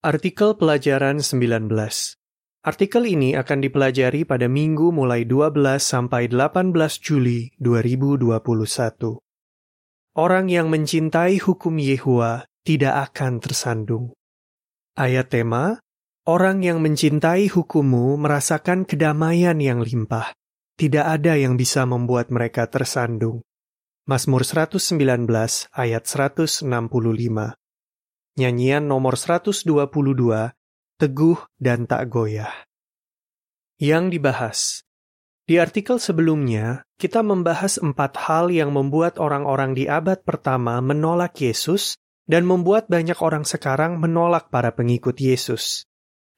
Artikel pelajaran 19. Artikel ini akan dipelajari pada minggu mulai 12 sampai 18 Juli 2021. Orang yang mencintai hukum Yehua tidak akan tersandung. Ayat tema, Orang yang mencintai hukummu merasakan kedamaian yang limpah. Tidak ada yang bisa membuat mereka tersandung. Mazmur 119 ayat 165 Nyanyian nomor 122, Teguh dan Tak Goyah. Yang dibahas. Di artikel sebelumnya, kita membahas empat hal yang membuat orang-orang di abad pertama menolak Yesus dan membuat banyak orang sekarang menolak para pengikut Yesus.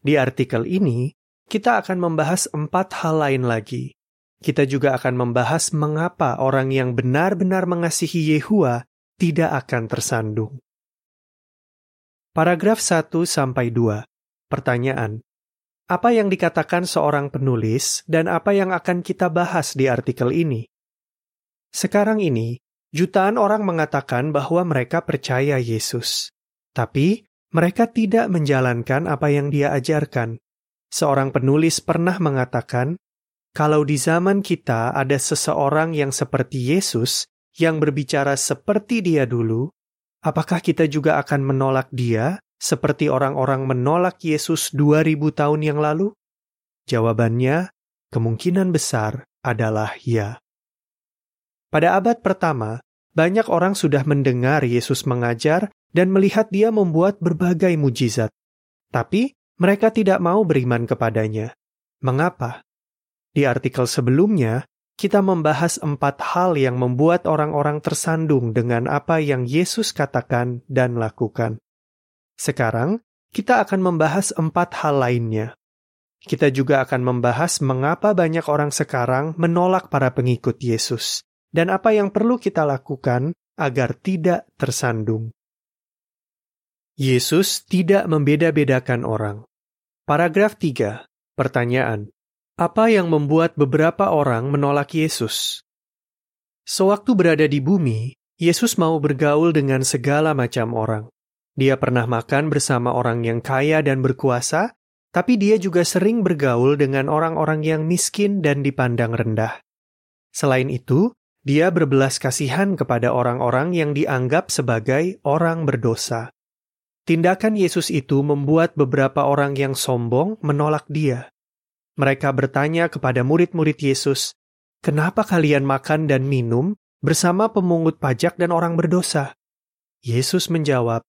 Di artikel ini, kita akan membahas empat hal lain lagi. Kita juga akan membahas mengapa orang yang benar-benar mengasihi Yehua tidak akan tersandung. Paragraf 1 sampai 2. Pertanyaan. Apa yang dikatakan seorang penulis dan apa yang akan kita bahas di artikel ini? Sekarang ini, jutaan orang mengatakan bahwa mereka percaya Yesus. Tapi, mereka tidak menjalankan apa yang dia ajarkan. Seorang penulis pernah mengatakan, kalau di zaman kita ada seseorang yang seperti Yesus, yang berbicara seperti dia dulu, apakah kita juga akan menolak dia seperti orang-orang menolak Yesus 2000 tahun yang lalu? Jawabannya, kemungkinan besar adalah ya. Pada abad pertama, banyak orang sudah mendengar Yesus mengajar dan melihat dia membuat berbagai mujizat. Tapi mereka tidak mau beriman kepadanya. Mengapa? Di artikel sebelumnya, kita membahas empat hal yang membuat orang-orang tersandung dengan apa yang Yesus katakan dan lakukan. Sekarang, kita akan membahas empat hal lainnya. Kita juga akan membahas mengapa banyak orang sekarang menolak para pengikut Yesus, dan apa yang perlu kita lakukan agar tidak tersandung. Yesus tidak membeda-bedakan orang. Paragraf 3. Pertanyaan. Apa yang membuat beberapa orang menolak Yesus? Sewaktu berada di bumi, Yesus mau bergaul dengan segala macam orang. Dia pernah makan bersama orang yang kaya dan berkuasa, tapi dia juga sering bergaul dengan orang-orang yang miskin dan dipandang rendah. Selain itu, dia berbelas kasihan kepada orang-orang yang dianggap sebagai orang berdosa. Tindakan Yesus itu membuat beberapa orang yang sombong menolak dia. Mereka bertanya kepada murid-murid Yesus, "Kenapa kalian makan dan minum bersama pemungut pajak dan orang berdosa?" Yesus menjawab,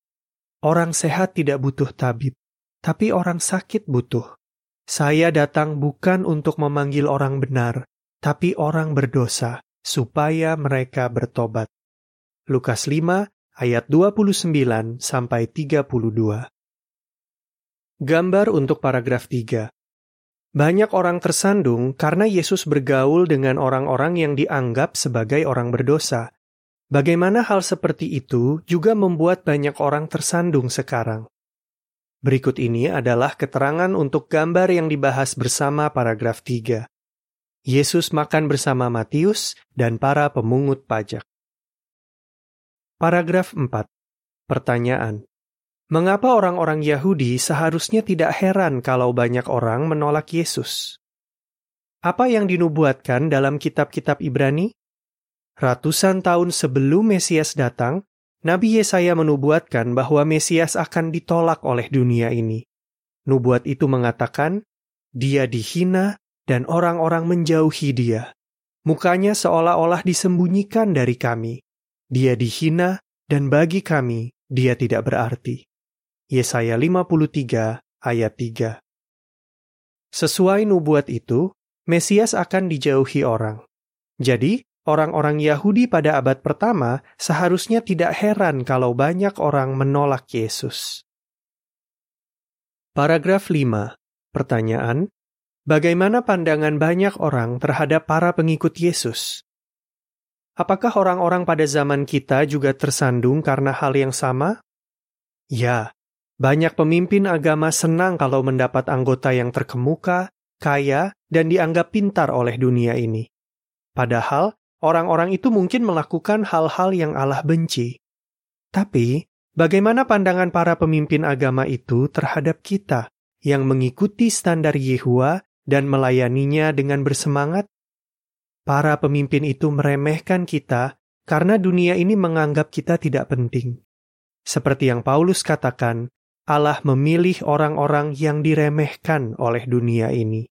"Orang sehat tidak butuh tabib, tapi orang sakit butuh. Saya datang bukan untuk memanggil orang benar, tapi orang berdosa, supaya mereka bertobat." Lukas 5 ayat 29 sampai 32. Gambar untuk paragraf 3. Banyak orang tersandung karena Yesus bergaul dengan orang-orang yang dianggap sebagai orang berdosa. Bagaimana hal seperti itu juga membuat banyak orang tersandung sekarang. Berikut ini adalah keterangan untuk gambar yang dibahas bersama paragraf 3. Yesus makan bersama Matius dan para pemungut pajak. Paragraf 4. Pertanyaan. Mengapa orang-orang Yahudi seharusnya tidak heran kalau banyak orang menolak Yesus? Apa yang dinubuatkan dalam kitab-kitab Ibrani? Ratusan tahun sebelum Mesias datang, Nabi Yesaya menubuatkan bahwa Mesias akan ditolak oleh dunia ini. Nubuat itu mengatakan, dia dihina dan orang-orang menjauhi dia. Mukanya seolah-olah disembunyikan dari kami. Dia dihina dan bagi kami dia tidak berarti. Yesaya 53 ayat 3. Sesuai nubuat itu, Mesias akan dijauhi orang. Jadi, orang-orang Yahudi pada abad pertama seharusnya tidak heran kalau banyak orang menolak Yesus. Paragraf 5. Pertanyaan, bagaimana pandangan banyak orang terhadap para pengikut Yesus? Apakah orang-orang pada zaman kita juga tersandung karena hal yang sama? Ya, banyak pemimpin agama senang kalau mendapat anggota yang terkemuka, kaya, dan dianggap pintar oleh dunia ini. Padahal, orang-orang itu mungkin melakukan hal-hal yang Allah benci. Tapi, Bagaimana pandangan para pemimpin agama itu terhadap kita yang mengikuti standar Yehua dan melayaninya dengan bersemangat? Para pemimpin itu meremehkan kita karena dunia ini menganggap kita tidak penting. Seperti yang Paulus katakan, Allah memilih orang-orang yang diremehkan oleh dunia ini.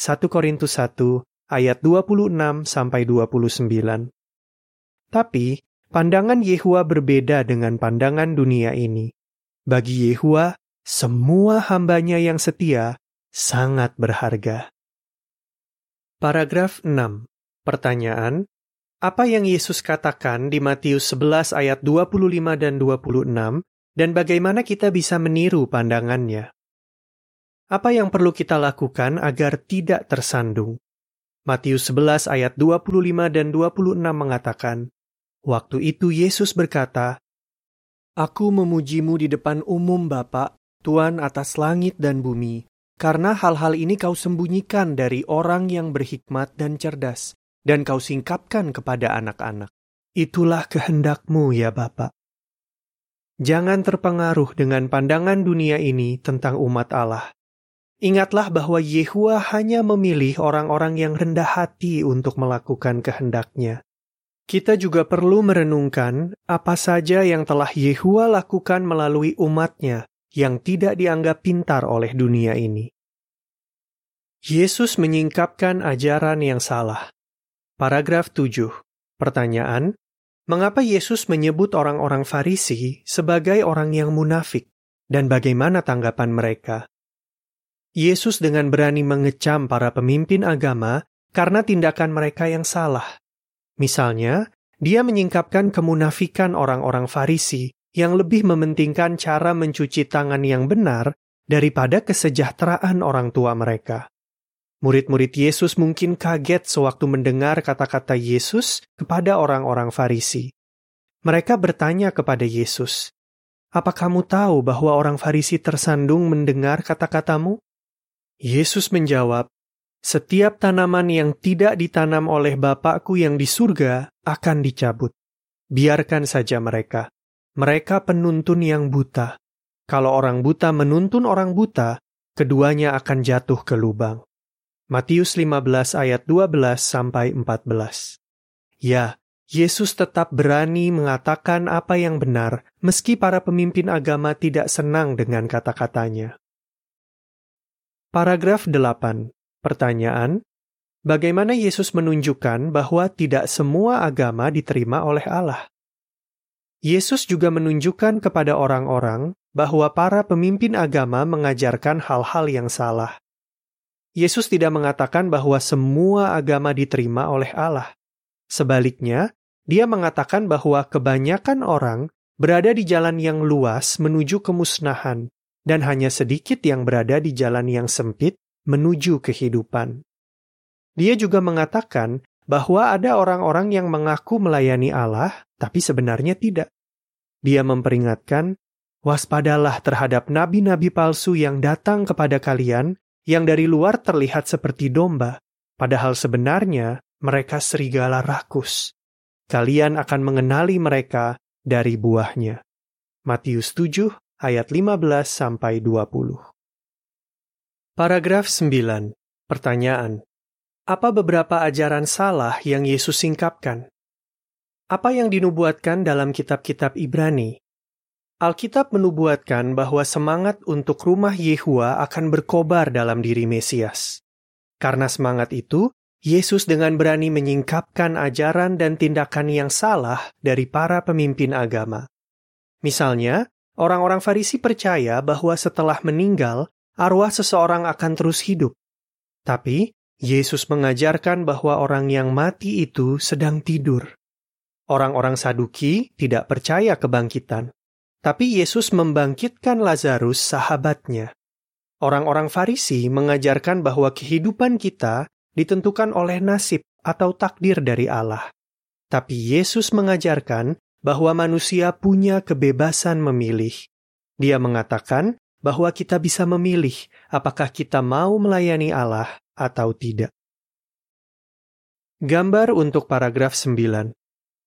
1 Korintus 1 ayat 26 sampai 29. Tapi Pandangan Yehua berbeda dengan pandangan dunia ini. Bagi Yehua, semua hambanya yang setia sangat berharga. Paragraf 6. Pertanyaan, apa yang Yesus katakan di Matius 11 ayat 25 dan 26 dan bagaimana kita bisa meniru pandangannya? Apa yang perlu kita lakukan agar tidak tersandung? Matius 11 ayat 25 dan 26 mengatakan, Waktu itu Yesus berkata, Aku memujimu di depan umum Bapa, Tuhan atas langit dan bumi, karena hal-hal ini kau sembunyikan dari orang yang berhikmat dan cerdas, dan kau singkapkan kepada anak-anak. Itulah kehendakmu ya Bapa. Jangan terpengaruh dengan pandangan dunia ini tentang umat Allah. Ingatlah bahwa Yehua hanya memilih orang-orang yang rendah hati untuk melakukan kehendaknya. Kita juga perlu merenungkan apa saja yang telah Yehua lakukan melalui umatnya yang tidak dianggap pintar oleh dunia ini. Yesus menyingkapkan ajaran yang salah. Paragraf 7. Pertanyaan, mengapa Yesus menyebut orang-orang Farisi sebagai orang yang munafik dan bagaimana tanggapan mereka? Yesus dengan berani mengecam para pemimpin agama karena tindakan mereka yang salah. Misalnya, dia menyingkapkan kemunafikan orang-orang Farisi yang lebih mementingkan cara mencuci tangan yang benar daripada kesejahteraan orang tua mereka. Murid-murid Yesus mungkin kaget sewaktu mendengar kata-kata Yesus kepada orang-orang Farisi. Mereka bertanya kepada Yesus, "Apa kamu tahu bahwa orang Farisi tersandung mendengar kata-katamu?" Yesus menjawab, setiap tanaman yang tidak ditanam oleh Bapakku yang di surga akan dicabut. Biarkan saja mereka. Mereka penuntun yang buta. Kalau orang buta menuntun orang buta, keduanya akan jatuh ke lubang. Matius 15 ayat 12 sampai 14. Ya, Yesus tetap berani mengatakan apa yang benar meski para pemimpin agama tidak senang dengan kata-katanya. Paragraf 8. Pertanyaan, bagaimana Yesus menunjukkan bahwa tidak semua agama diterima oleh Allah? Yesus juga menunjukkan kepada orang-orang bahwa para pemimpin agama mengajarkan hal-hal yang salah. Yesus tidak mengatakan bahwa semua agama diterima oleh Allah. Sebaliknya, dia mengatakan bahwa kebanyakan orang berada di jalan yang luas menuju kemusnahan, dan hanya sedikit yang berada di jalan yang sempit menuju kehidupan. Dia juga mengatakan bahwa ada orang-orang yang mengaku melayani Allah, tapi sebenarnya tidak. Dia memperingatkan, waspadalah terhadap nabi-nabi palsu yang datang kepada kalian, yang dari luar terlihat seperti domba, padahal sebenarnya mereka serigala rakus. Kalian akan mengenali mereka dari buahnya. Matius 7 ayat 15 sampai 20. Paragraf 9. Pertanyaan. Apa beberapa ajaran salah yang Yesus singkapkan? Apa yang dinubuatkan dalam kitab-kitab Ibrani? Alkitab menubuatkan bahwa semangat untuk rumah Yehua akan berkobar dalam diri Mesias. Karena semangat itu, Yesus dengan berani menyingkapkan ajaran dan tindakan yang salah dari para pemimpin agama. Misalnya, orang-orang Farisi percaya bahwa setelah meninggal, arwah seseorang akan terus hidup. Tapi, Yesus mengajarkan bahwa orang yang mati itu sedang tidur. Orang-orang Saduki tidak percaya kebangkitan, tapi Yesus membangkitkan Lazarus sahabatnya. Orang-orang Farisi mengajarkan bahwa kehidupan kita ditentukan oleh nasib atau takdir dari Allah. Tapi Yesus mengajarkan bahwa manusia punya kebebasan memilih. Dia mengatakan bahwa kita bisa memilih apakah kita mau melayani Allah atau tidak. Gambar untuk paragraf 9.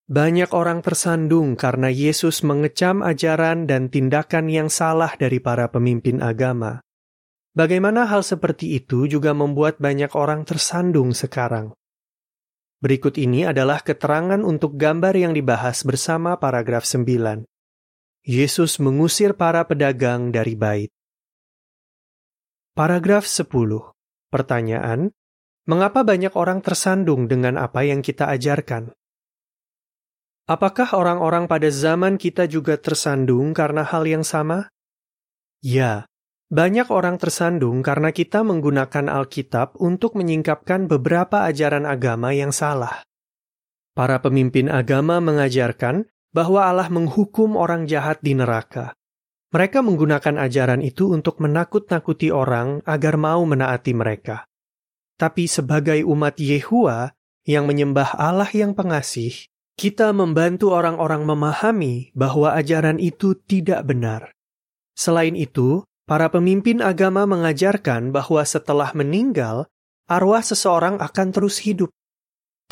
Banyak orang tersandung karena Yesus mengecam ajaran dan tindakan yang salah dari para pemimpin agama. Bagaimana hal seperti itu juga membuat banyak orang tersandung sekarang. Berikut ini adalah keterangan untuk gambar yang dibahas bersama paragraf 9. Yesus mengusir para pedagang dari bait. Paragraf 10. Pertanyaan, mengapa banyak orang tersandung dengan apa yang kita ajarkan? Apakah orang-orang pada zaman kita juga tersandung karena hal yang sama? Ya, banyak orang tersandung karena kita menggunakan Alkitab untuk menyingkapkan beberapa ajaran agama yang salah. Para pemimpin agama mengajarkan bahwa Allah menghukum orang jahat di neraka. Mereka menggunakan ajaran itu untuk menakut-nakuti orang agar mau menaati mereka. Tapi sebagai umat Yehua yang menyembah Allah yang pengasih, kita membantu orang-orang memahami bahwa ajaran itu tidak benar. Selain itu, para pemimpin agama mengajarkan bahwa setelah meninggal, arwah seseorang akan terus hidup.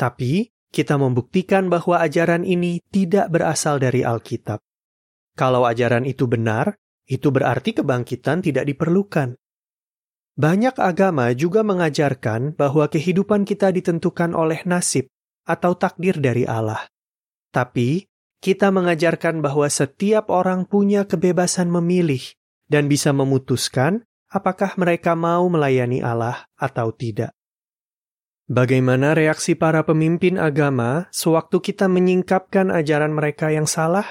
Tapi, kita membuktikan bahwa ajaran ini tidak berasal dari Alkitab. Kalau ajaran itu benar, itu berarti kebangkitan tidak diperlukan. Banyak agama juga mengajarkan bahwa kehidupan kita ditentukan oleh nasib atau takdir dari Allah. Tapi, kita mengajarkan bahwa setiap orang punya kebebasan memilih dan bisa memutuskan apakah mereka mau melayani Allah atau tidak. Bagaimana reaksi para pemimpin agama sewaktu kita menyingkapkan ajaran mereka yang salah?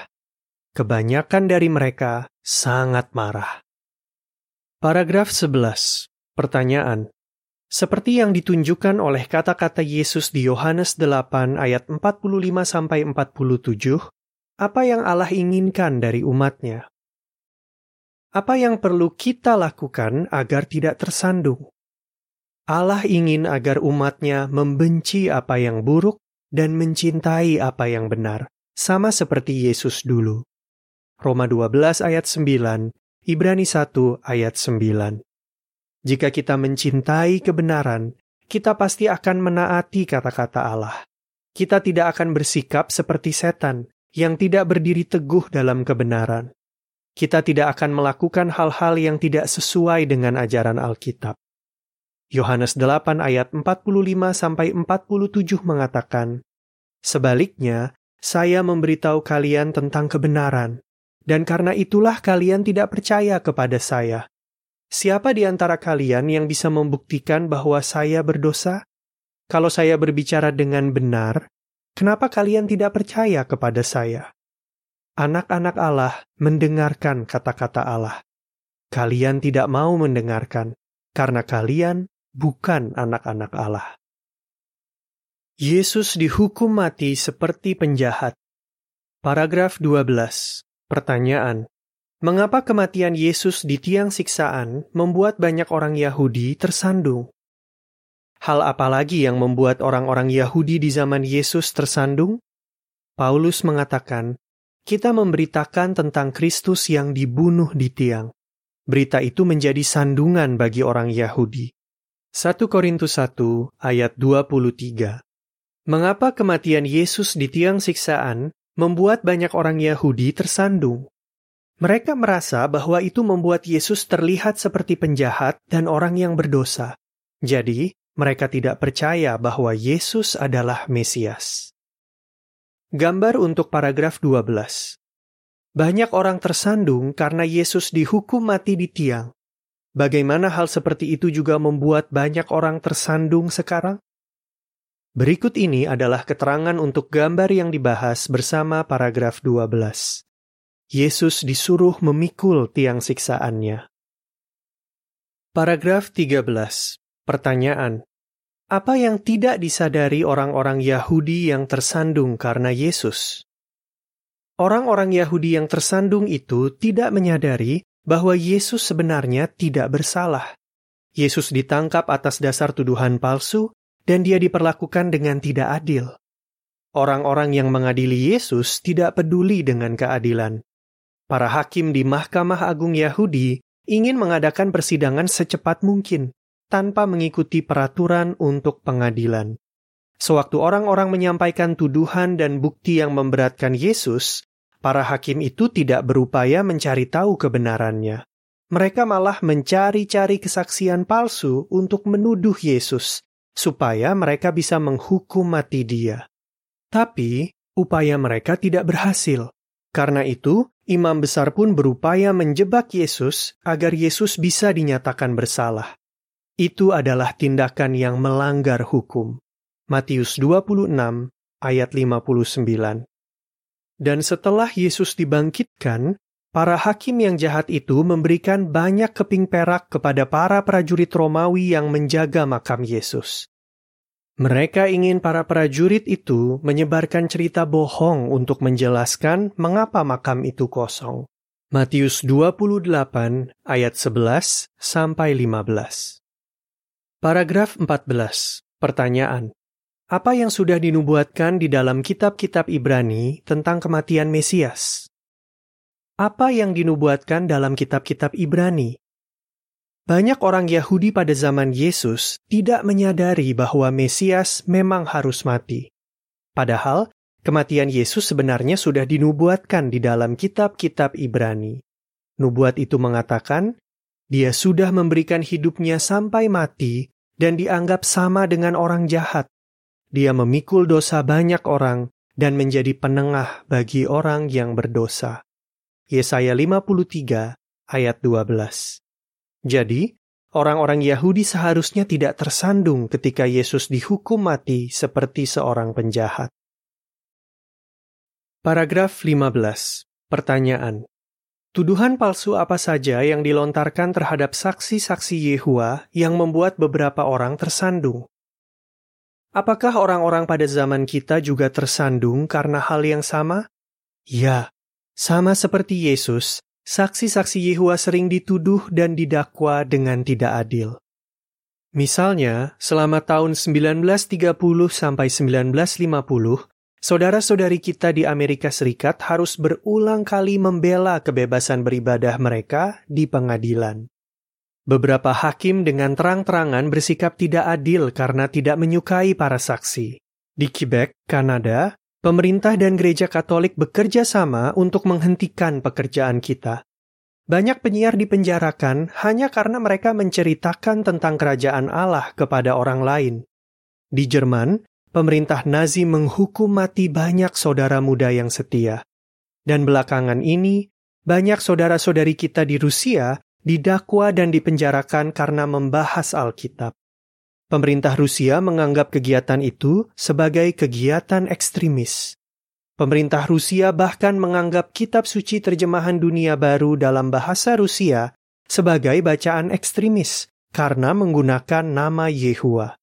Kebanyakan dari mereka sangat marah. Paragraf 11. Pertanyaan. Seperti yang ditunjukkan oleh kata-kata Yesus di Yohanes 8 ayat 45 sampai 47, apa yang Allah inginkan dari umatnya? Apa yang perlu kita lakukan agar tidak tersandung? Allah ingin agar umatnya membenci apa yang buruk dan mencintai apa yang benar, sama seperti Yesus dulu. Roma 12 ayat 9, Ibrani 1 ayat 9. Jika kita mencintai kebenaran, kita pasti akan menaati kata-kata Allah. Kita tidak akan bersikap seperti setan yang tidak berdiri teguh dalam kebenaran. Kita tidak akan melakukan hal-hal yang tidak sesuai dengan ajaran Alkitab. Yohanes 8 ayat 45 sampai 47 mengatakan, Sebaliknya, saya memberitahu kalian tentang kebenaran, dan karena itulah kalian tidak percaya kepada saya. Siapa di antara kalian yang bisa membuktikan bahwa saya berdosa? Kalau saya berbicara dengan benar, kenapa kalian tidak percaya kepada saya? Anak-anak Allah mendengarkan kata-kata Allah. Kalian tidak mau mendengarkan, karena kalian bukan anak-anak Allah. Yesus dihukum mati seperti penjahat. Paragraf 12. Pertanyaan. Mengapa kematian Yesus di tiang siksaan membuat banyak orang Yahudi tersandung? Hal apa lagi yang membuat orang-orang Yahudi di zaman Yesus tersandung? Paulus mengatakan, "Kita memberitakan tentang Kristus yang dibunuh di tiang." Berita itu menjadi sandungan bagi orang Yahudi. 1 Korintus 1 ayat 23. Mengapa kematian Yesus di tiang siksaan membuat banyak orang Yahudi tersandung? Mereka merasa bahwa itu membuat Yesus terlihat seperti penjahat dan orang yang berdosa. Jadi, mereka tidak percaya bahwa Yesus adalah Mesias. Gambar untuk paragraf 12. Banyak orang tersandung karena Yesus dihukum mati di tiang. Bagaimana hal seperti itu juga membuat banyak orang tersandung sekarang? Berikut ini adalah keterangan untuk gambar yang dibahas bersama paragraf 12. Yesus disuruh memikul tiang siksaannya. Paragraf 13. Pertanyaan. Apa yang tidak disadari orang-orang Yahudi yang tersandung karena Yesus? Orang-orang Yahudi yang tersandung itu tidak menyadari bahwa Yesus sebenarnya tidak bersalah. Yesus ditangkap atas dasar tuduhan palsu dan dia diperlakukan dengan tidak adil. Orang-orang yang mengadili Yesus tidak peduli dengan keadilan. Para hakim di Mahkamah Agung Yahudi ingin mengadakan persidangan secepat mungkin tanpa mengikuti peraturan untuk pengadilan. Sewaktu orang-orang menyampaikan tuduhan dan bukti yang memberatkan Yesus, para hakim itu tidak berupaya mencari tahu kebenarannya. Mereka malah mencari-cari kesaksian palsu untuk menuduh Yesus, supaya mereka bisa menghukum mati Dia. Tapi upaya mereka tidak berhasil. Karena itu, imam besar pun berupaya menjebak Yesus agar Yesus bisa dinyatakan bersalah. Itu adalah tindakan yang melanggar hukum. Matius 26 ayat 59. Dan setelah Yesus dibangkitkan, para hakim yang jahat itu memberikan banyak keping perak kepada para prajurit Romawi yang menjaga makam Yesus. Mereka ingin para prajurit itu menyebarkan cerita bohong untuk menjelaskan mengapa makam itu kosong. Matius 28 ayat 11 sampai 15. Paragraf 14. Pertanyaan. Apa yang sudah dinubuatkan di dalam kitab-kitab Ibrani tentang kematian Mesias? Apa yang dinubuatkan dalam kitab-kitab Ibrani? Banyak orang Yahudi pada zaman Yesus tidak menyadari bahwa Mesias memang harus mati. Padahal, kematian Yesus sebenarnya sudah dinubuatkan di dalam kitab-kitab Ibrani. Nubuat itu mengatakan, dia sudah memberikan hidupnya sampai mati dan dianggap sama dengan orang jahat dia memikul dosa banyak orang dan menjadi penengah bagi orang yang berdosa. Yesaya 53 ayat 12. Jadi, orang-orang Yahudi seharusnya tidak tersandung ketika Yesus dihukum mati seperti seorang penjahat. Paragraf 15. Pertanyaan. Tuduhan palsu apa saja yang dilontarkan terhadap saksi-saksi Yehua yang membuat beberapa orang tersandung? Apakah orang-orang pada zaman kita juga tersandung karena hal yang sama? Ya, sama seperti Yesus, saksi-saksi Yehua sering dituduh dan didakwa dengan tidak adil. Misalnya, selama tahun 1930 sampai 1950, saudara-saudari kita di Amerika Serikat harus berulang kali membela kebebasan beribadah mereka di pengadilan. Beberapa hakim dengan terang-terangan bersikap tidak adil karena tidak menyukai para saksi. Di Quebec, Kanada, pemerintah dan gereja Katolik bekerja sama untuk menghentikan pekerjaan kita. Banyak penyiar dipenjarakan hanya karena mereka menceritakan tentang kerajaan Allah kepada orang lain. Di Jerman, pemerintah Nazi menghukum mati banyak saudara muda yang setia. Dan belakangan ini, banyak saudara-saudari kita di Rusia didakwa dan dipenjarakan karena membahas Alkitab. Pemerintah Rusia menganggap kegiatan itu sebagai kegiatan ekstremis. Pemerintah Rusia bahkan menganggap kitab suci terjemahan dunia baru dalam bahasa Rusia sebagai bacaan ekstremis karena menggunakan nama Yehua.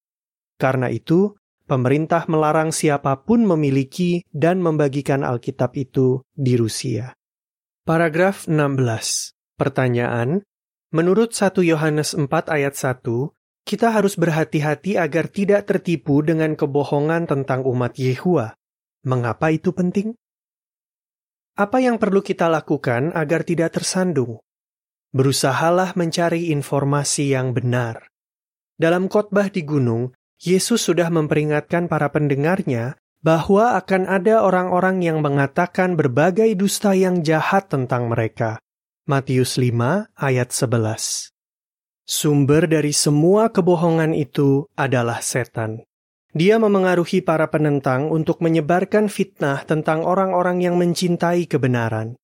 Karena itu, pemerintah melarang siapa pun memiliki dan membagikan Alkitab itu di Rusia. Paragraf 16. Pertanyaan, Menurut 1 Yohanes 4 ayat 1, kita harus berhati-hati agar tidak tertipu dengan kebohongan tentang umat Yehua. Mengapa itu penting? Apa yang perlu kita lakukan agar tidak tersandung? Berusahalah mencari informasi yang benar. Dalam khotbah di gunung, Yesus sudah memperingatkan para pendengarnya bahwa akan ada orang-orang yang mengatakan berbagai dusta yang jahat tentang mereka. Matius 5 ayat 11. Sumber dari semua kebohongan itu adalah setan. Dia memengaruhi para penentang untuk menyebarkan fitnah tentang orang-orang yang mencintai kebenaran.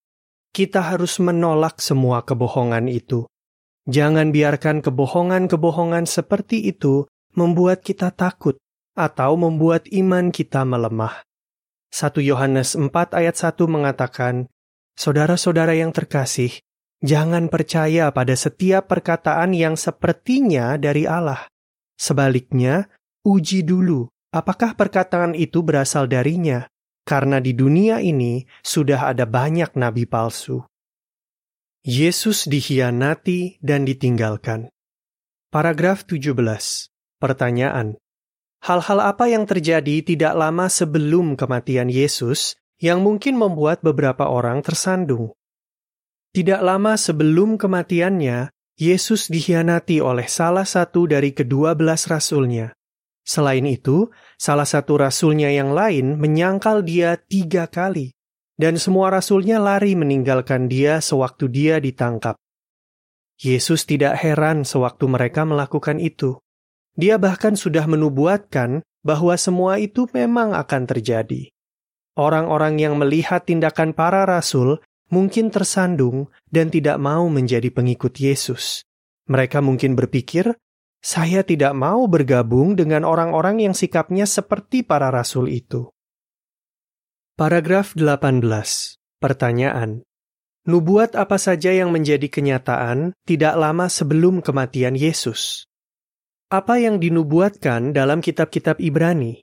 Kita harus menolak semua kebohongan itu. Jangan biarkan kebohongan-kebohongan seperti itu membuat kita takut atau membuat iman kita melemah. 1 Yohanes 4 ayat 1 mengatakan, Saudara-saudara yang terkasih, Jangan percaya pada setiap perkataan yang sepertinya dari Allah. Sebaliknya, uji dulu apakah perkataan itu berasal darinya, karena di dunia ini sudah ada banyak nabi palsu. Yesus dikhianati dan ditinggalkan. Paragraf 17. Pertanyaan. Hal-hal apa yang terjadi tidak lama sebelum kematian Yesus yang mungkin membuat beberapa orang tersandung? Tidak lama sebelum kematiannya, Yesus dikhianati oleh salah satu dari kedua belas rasulnya. Selain itu, salah satu rasulnya yang lain menyangkal dia tiga kali, dan semua rasulnya lari meninggalkan dia sewaktu dia ditangkap. Yesus tidak heran sewaktu mereka melakukan itu. Dia bahkan sudah menubuatkan bahwa semua itu memang akan terjadi. Orang-orang yang melihat tindakan para rasul mungkin tersandung dan tidak mau menjadi pengikut Yesus. Mereka mungkin berpikir saya tidak mau bergabung dengan orang-orang yang sikapnya seperti para rasul itu. Paragraf 18. Pertanyaan. Nubuat apa saja yang menjadi kenyataan tidak lama sebelum kematian Yesus? Apa yang dinubuatkan dalam kitab-kitab Ibrani?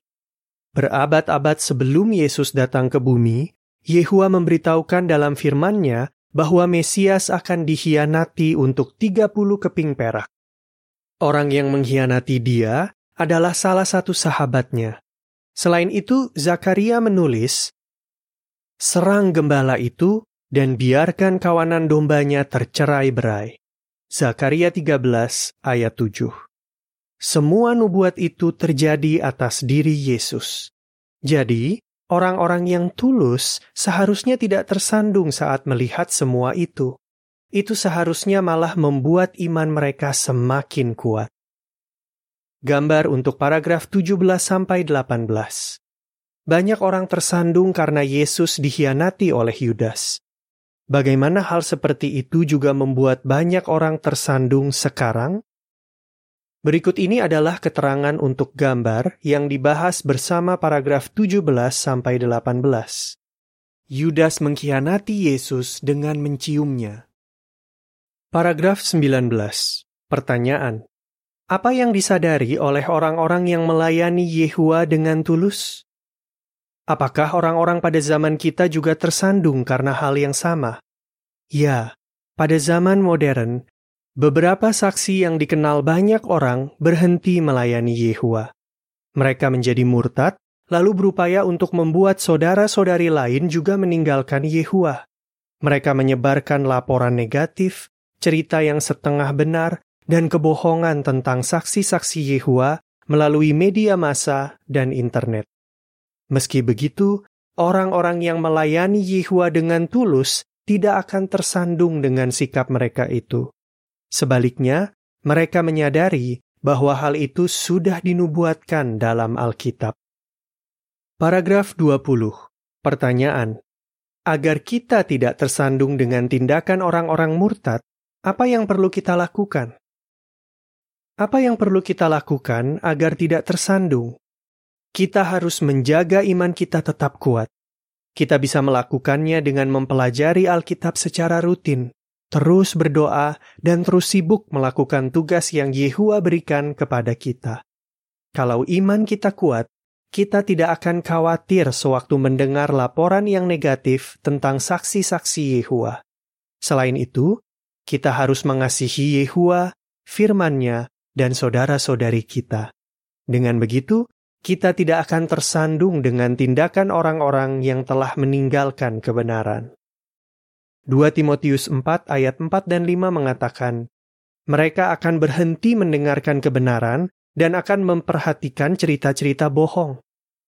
Berabad-abad sebelum Yesus datang ke bumi, Yehua memberitahukan dalam firman-Nya bahwa Mesias akan dikhianati untuk 30 keping perak. Orang yang mengkhianati dia adalah salah satu sahabatnya. Selain itu, Zakaria menulis, Serang gembala itu dan biarkan kawanan dombanya tercerai-berai. Zakaria 13 ayat 7 Semua nubuat itu terjadi atas diri Yesus. Jadi, orang-orang yang tulus seharusnya tidak tersandung saat melihat semua itu itu seharusnya malah membuat iman mereka semakin kuat. Gambar untuk paragraf 17 sampai 18. Banyak orang tersandung karena Yesus dikhianati oleh Yudas. Bagaimana hal seperti itu juga membuat banyak orang tersandung sekarang? Berikut ini adalah keterangan untuk gambar yang dibahas bersama paragraf 17 sampai 18. Yudas mengkhianati Yesus dengan menciumnya. Paragraf 19. Pertanyaan. Apa yang disadari oleh orang-orang yang melayani Yehua dengan tulus? Apakah orang-orang pada zaman kita juga tersandung karena hal yang sama? Ya, pada zaman modern, beberapa saksi yang dikenal banyak orang berhenti melayani Yehua. Mereka menjadi murtad, lalu berupaya untuk membuat saudara-saudari lain juga meninggalkan Yehua. Mereka menyebarkan laporan negatif, cerita yang setengah benar, dan kebohongan tentang saksi-saksi Yehua melalui media massa dan internet. Meski begitu, orang-orang yang melayani Yehua dengan tulus tidak akan tersandung dengan sikap mereka itu. Sebaliknya, mereka menyadari bahwa hal itu sudah dinubuatkan dalam Alkitab. Paragraf 20. Pertanyaan. Agar kita tidak tersandung dengan tindakan orang-orang murtad, apa yang perlu kita lakukan? Apa yang perlu kita lakukan agar tidak tersandung? Kita harus menjaga iman kita tetap kuat. Kita bisa melakukannya dengan mempelajari Alkitab secara rutin, terus berdoa, dan terus sibuk melakukan tugas yang Yehua berikan kepada kita. Kalau iman kita kuat, kita tidak akan khawatir sewaktu mendengar laporan yang negatif tentang saksi-saksi Yehua. Selain itu, kita harus mengasihi Yehua, firman-Nya, dan saudara-saudari kita. Dengan begitu, kita tidak akan tersandung dengan tindakan orang-orang yang telah meninggalkan kebenaran. 2 Timotius 4 ayat 4 dan 5 mengatakan, mereka akan berhenti mendengarkan kebenaran dan akan memperhatikan cerita-cerita bohong.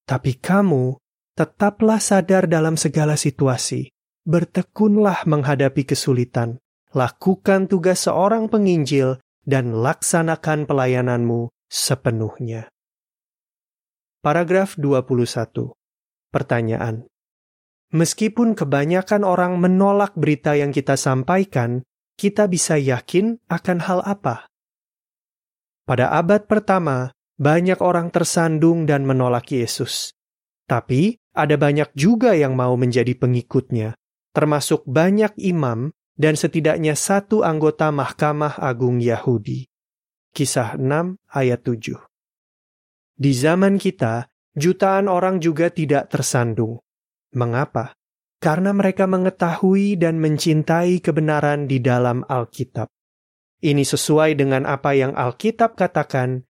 Tapi kamu tetaplah sadar dalam segala situasi, bertekunlah menghadapi kesulitan, lakukan tugas seorang penginjil, dan laksanakan pelayananmu sepenuhnya. Paragraf 21. Pertanyaan. Meskipun kebanyakan orang menolak berita yang kita sampaikan, kita bisa yakin akan hal apa? Pada abad pertama, banyak orang tersandung dan menolak Yesus. Tapi ada banyak juga yang mau menjadi pengikutnya, termasuk banyak imam dan setidaknya satu anggota Mahkamah Agung Yahudi. Kisah 6 ayat 7. Di zaman kita, jutaan orang juga tidak tersandung. Mengapa? Karena mereka mengetahui dan mencintai kebenaran di dalam Alkitab. Ini sesuai dengan apa yang Alkitab katakan,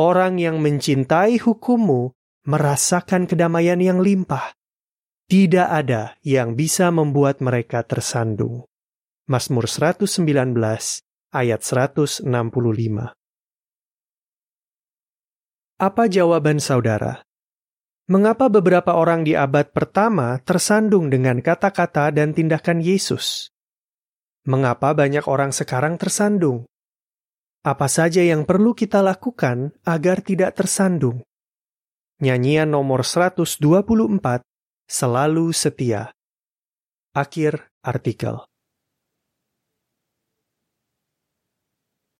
orang yang mencintai hukummu merasakan kedamaian yang limpah. Tidak ada yang bisa membuat mereka tersandung. Mazmur 119 ayat 165. Apa jawaban saudara? Mengapa beberapa orang di abad pertama tersandung dengan kata-kata dan tindakan Yesus? Mengapa banyak orang sekarang tersandung? Apa saja yang perlu kita lakukan agar tidak tersandung? Nyanyian nomor 124, Selalu Setia. Akhir artikel.